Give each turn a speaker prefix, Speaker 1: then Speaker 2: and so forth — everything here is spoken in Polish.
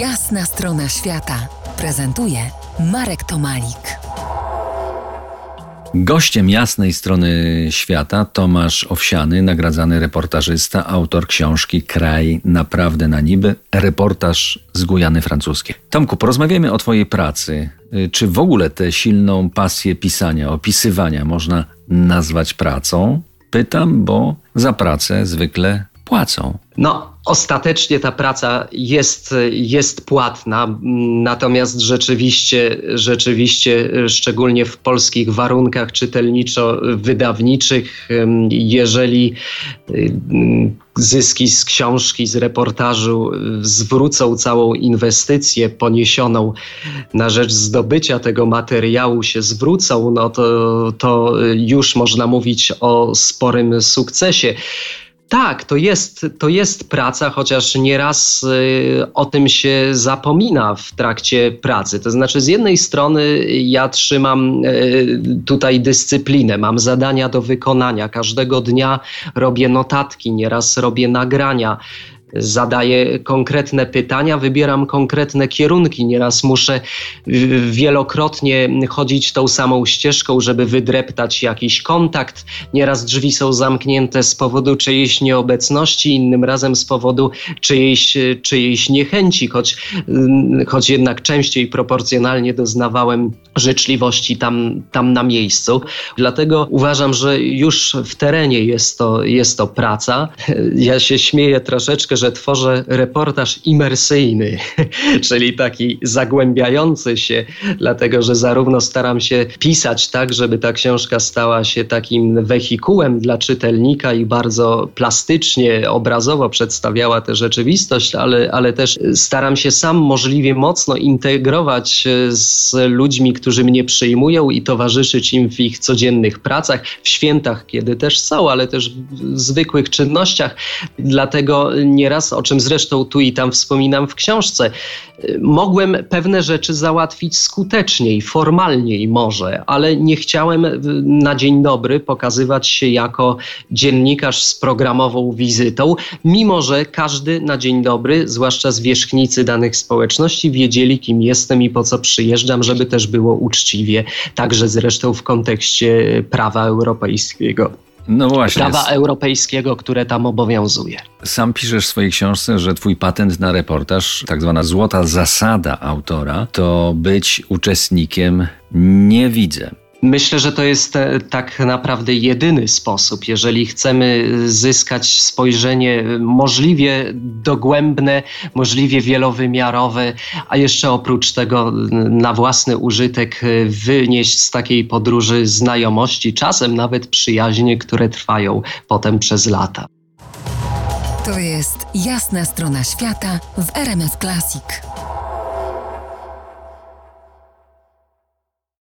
Speaker 1: Jasna strona świata prezentuje Marek Tomalik.
Speaker 2: Gościem jasnej strony świata Tomasz Owsiany, nagradzany reportażysta, autor książki Kraj naprawdę na niby, reportaż z Gujany Francuskiej. Tomku, porozmawiamy o Twojej pracy. Czy w ogóle tę silną pasję pisania, opisywania można nazwać pracą? Pytam, bo za pracę zwykle płacą.
Speaker 3: No, ostatecznie ta praca jest, jest płatna, natomiast rzeczywiście, rzeczywiście, szczególnie w polskich warunkach czytelniczo-wydawniczych, jeżeli zyski z książki, z reportażu zwrócą całą inwestycję poniesioną na rzecz zdobycia tego materiału, się zwrócą, no to, to już można mówić o sporym sukcesie. Tak, to jest, to jest praca, chociaż nieraz y, o tym się zapomina w trakcie pracy. To znaczy, z jednej strony ja trzymam y, tutaj dyscyplinę, mam zadania do wykonania. Każdego dnia robię notatki, nieraz robię nagrania zadaję konkretne pytania, wybieram konkretne kierunki. Nieraz muszę wielokrotnie chodzić tą samą ścieżką, żeby wydreptać jakiś kontakt. Nieraz drzwi są zamknięte z powodu czyjejś nieobecności, innym razem z powodu czyjejś, czyjejś niechęci, choć, choć jednak częściej proporcjonalnie doznawałem życzliwości tam, tam na miejscu. Dlatego uważam, że już w terenie jest to, jest to praca. Ja się śmieję troszeczkę, że tworzę reportaż imersyjny, czyli taki zagłębiający się, dlatego że zarówno staram się pisać tak, żeby ta książka stała się takim wehikułem dla czytelnika i bardzo plastycznie, obrazowo przedstawiała tę rzeczywistość, ale, ale też staram się sam możliwie mocno integrować z ludźmi, którzy mnie przyjmują i towarzyszyć im w ich codziennych pracach, w świętach, kiedy też są, ale też w zwykłych czynnościach. Dlatego nieraz, o czym zresztą tu i tam wspominam w książce, mogłem pewne rzeczy załatwić skuteczniej, formalniej może, ale nie chciałem na dzień dobry pokazywać się jako dziennikarz z programową wizytą, mimo że każdy na dzień dobry, zwłaszcza zwierzchnicy danych społeczności, wiedzieli, kim jestem i po co przyjeżdżam, żeby też było uczciwie, także zresztą w kontekście prawa europejskiego.
Speaker 2: No właśnie.
Speaker 3: Prawa europejskiego, które tam obowiązuje.
Speaker 2: Sam piszesz w swojej książce, że twój patent na reportaż, tak zwana złota zasada autora, to być uczestnikiem nie widzę.
Speaker 3: Myślę, że to jest e, tak naprawdę jedyny sposób, jeżeli chcemy zyskać spojrzenie możliwie dogłębne, możliwie wielowymiarowe, a jeszcze oprócz tego na własny użytek e, wynieść z takiej podróży znajomości, czasem nawet przyjaźnie, które trwają potem przez lata.
Speaker 1: To jest jasna strona świata w RMS Classic.